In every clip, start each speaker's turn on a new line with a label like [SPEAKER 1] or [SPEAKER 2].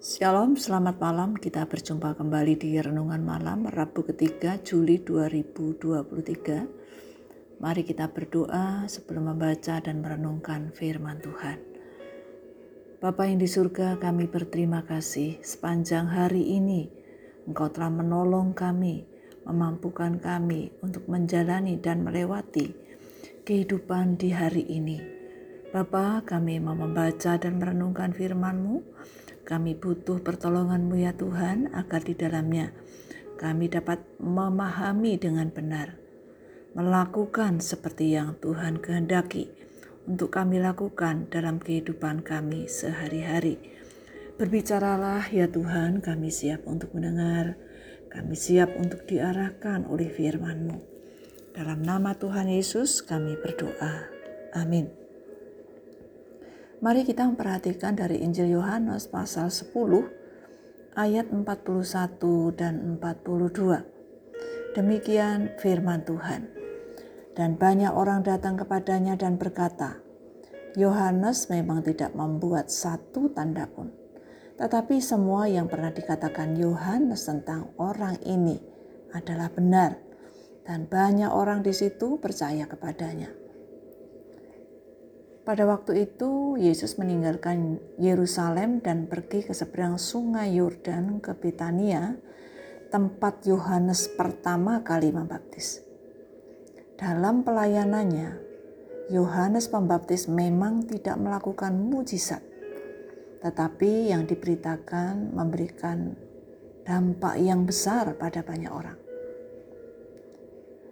[SPEAKER 1] Shalom, selamat malam. Kita berjumpa kembali di Renungan Malam Rabu ketiga Juli 2023. Mari kita berdoa sebelum membaca dan merenungkan firman Tuhan. Bapa yang di surga, kami berterima kasih sepanjang hari ini Engkau telah menolong kami, memampukan kami untuk menjalani dan melewati kehidupan di hari ini. Bapa, kami mau membaca dan merenungkan firman-Mu kami butuh pertolongan-Mu ya Tuhan agar di dalamnya kami dapat memahami dengan benar, melakukan seperti yang Tuhan kehendaki untuk kami lakukan dalam kehidupan kami sehari-hari. Berbicaralah ya Tuhan, kami siap untuk mendengar, kami siap untuk diarahkan oleh firman-Mu. Dalam nama Tuhan Yesus kami berdoa. Amin. Mari kita memperhatikan dari Injil Yohanes pasal 10 ayat 41 dan 42. Demikian firman Tuhan. Dan banyak orang datang kepadanya dan berkata, Yohanes memang tidak membuat satu tanda pun. Tetapi semua yang pernah dikatakan Yohanes tentang orang ini adalah benar. Dan banyak orang di situ percaya kepadanya. Pada waktu itu, Yesus meninggalkan Yerusalem dan pergi ke seberang sungai Yordan ke Betania, tempat Yohanes pertama kali membaptis. Dalam pelayanannya, Yohanes Pembaptis memang tidak melakukan mujizat, tetapi yang diberitakan memberikan dampak yang besar pada banyak orang.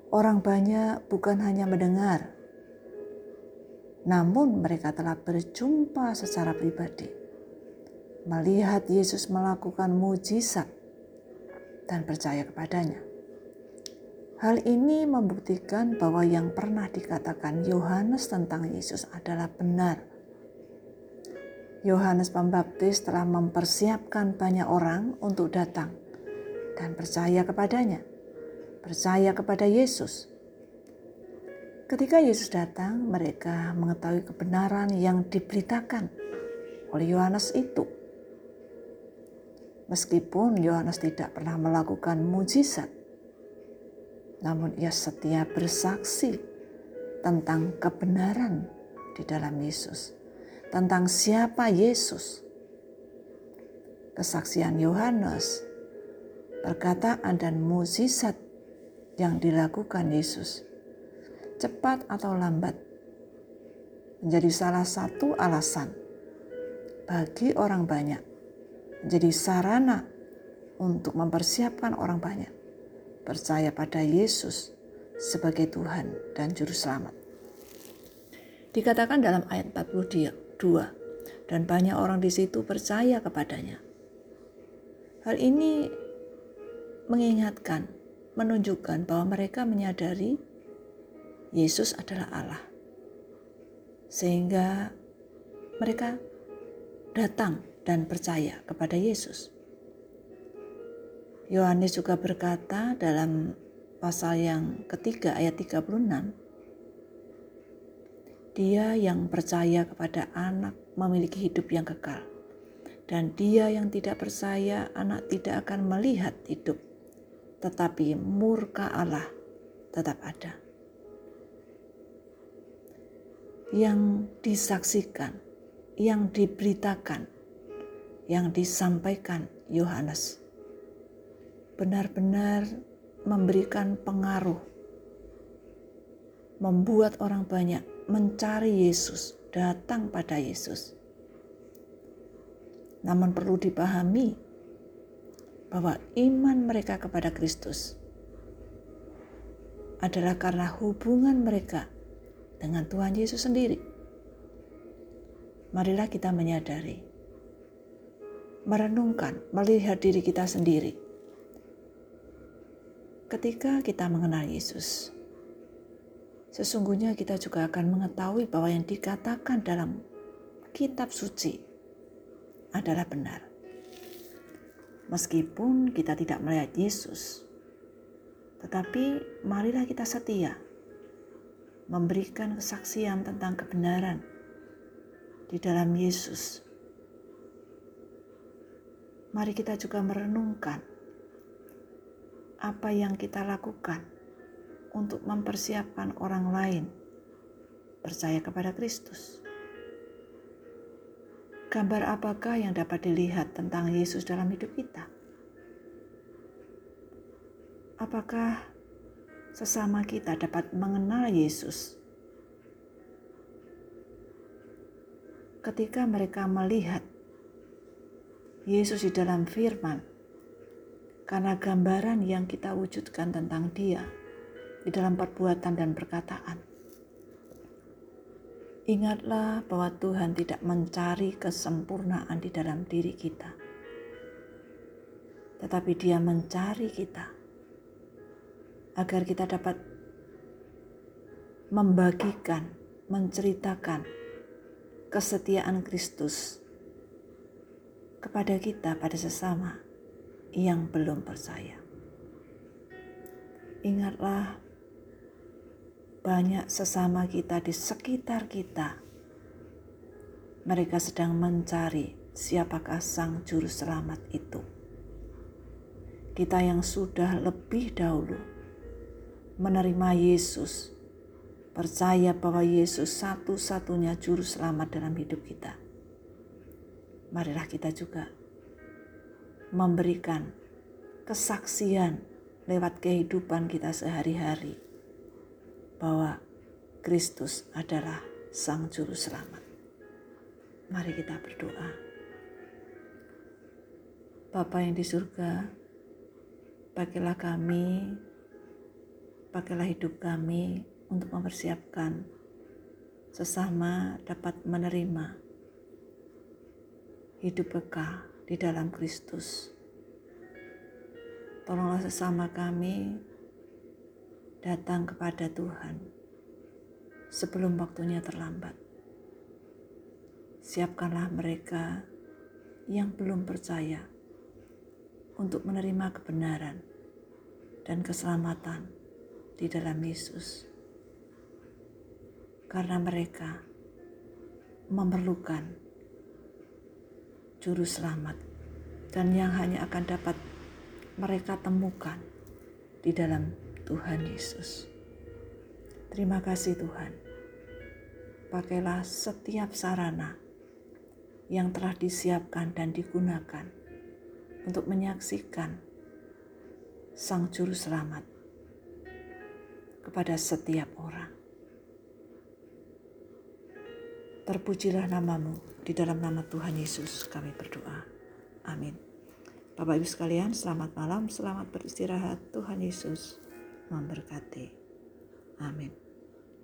[SPEAKER 1] Orang banyak bukan hanya mendengar, namun mereka telah berjumpa secara pribadi, melihat Yesus melakukan mujizat dan percaya kepadanya. Hal ini membuktikan bahwa yang pernah dikatakan Yohanes tentang Yesus adalah benar. Yohanes Pembaptis telah mempersiapkan banyak orang untuk datang dan percaya kepadanya, percaya kepada Yesus Ketika Yesus datang, mereka mengetahui kebenaran yang diberitakan oleh Yohanes itu. Meskipun Yohanes tidak pernah melakukan mujizat, namun ia setia bersaksi tentang kebenaran di dalam Yesus, tentang siapa Yesus. Kesaksian Yohanes, perkataan dan mujizat yang dilakukan Yesus cepat atau lambat, menjadi salah satu alasan bagi orang banyak, menjadi sarana untuk mempersiapkan orang banyak percaya pada Yesus sebagai Tuhan dan Juru Selamat. Dikatakan dalam ayat 42, dan banyak orang di situ percaya kepadanya. Hal ini mengingatkan, menunjukkan bahwa mereka menyadari Yesus adalah Allah. Sehingga mereka datang dan percaya kepada Yesus. Yohanes juga berkata dalam pasal yang ketiga ayat 36, dia yang percaya kepada anak memiliki hidup yang kekal. Dan dia yang tidak percaya anak tidak akan melihat hidup. Tetapi murka Allah tetap ada yang disaksikan, yang diberitakan, yang disampaikan Yohanes benar-benar memberikan pengaruh, membuat orang banyak mencari Yesus, datang pada Yesus. Namun perlu dipahami bahwa iman mereka kepada Kristus adalah karena hubungan mereka dengan Tuhan Yesus sendiri. Marilah kita menyadari, merenungkan, melihat diri kita sendiri. Ketika kita mengenal Yesus, sesungguhnya kita juga akan mengetahui bahwa yang dikatakan dalam kitab suci adalah benar. Meskipun kita tidak melihat Yesus, tetapi marilah kita setia memberikan kesaksian tentang kebenaran di dalam Yesus. mari kita juga merenungkan apa yang kita lakukan untuk mempersiapkan orang lain percaya kepada Kristus. Gambar apakah yang dapat dilihat tentang Yesus dalam hidup kita? Apakah sesama kita dapat mengenal Yesus? Ketika mereka melihat Yesus di dalam firman, karena gambaran yang kita wujudkan tentang Dia di dalam perbuatan dan perkataan, Ingatlah bahwa Tuhan tidak mencari kesempurnaan di dalam diri kita, tetapi Dia mencari kita agar kita dapat membagikan, menceritakan kesetiaan Kristus kepada kita, pada sesama yang belum percaya. Ingatlah banyak sesama kita di sekitar kita. Mereka sedang mencari siapakah Sang Juru Selamat itu. Kita yang sudah lebih dahulu menerima Yesus, percaya bahwa Yesus satu-satunya Juru Selamat dalam hidup kita. Marilah kita juga memberikan kesaksian lewat kehidupan kita sehari-hari bahwa Kristus adalah Sang Juru Selamat. Mari kita berdoa. Bapa yang di surga, pakailah kami, pakailah hidup kami untuk mempersiapkan sesama dapat menerima hidup kekal di dalam Kristus. Tolonglah sesama kami datang kepada Tuhan sebelum waktunya terlambat. Siapkanlah mereka yang belum percaya untuk menerima kebenaran dan keselamatan di dalam Yesus. Karena mereka memerlukan juru selamat dan yang hanya akan dapat mereka temukan di dalam Tuhan Yesus. Terima kasih Tuhan. Pakailah setiap sarana yang telah disiapkan dan digunakan untuk menyaksikan Sang Juru Selamat kepada setiap orang. Terpujilah namamu di dalam nama Tuhan Yesus kami berdoa. Amin. Bapak Ibu sekalian, selamat malam, selamat beristirahat. Tuhan Yesus memberkati. Amin.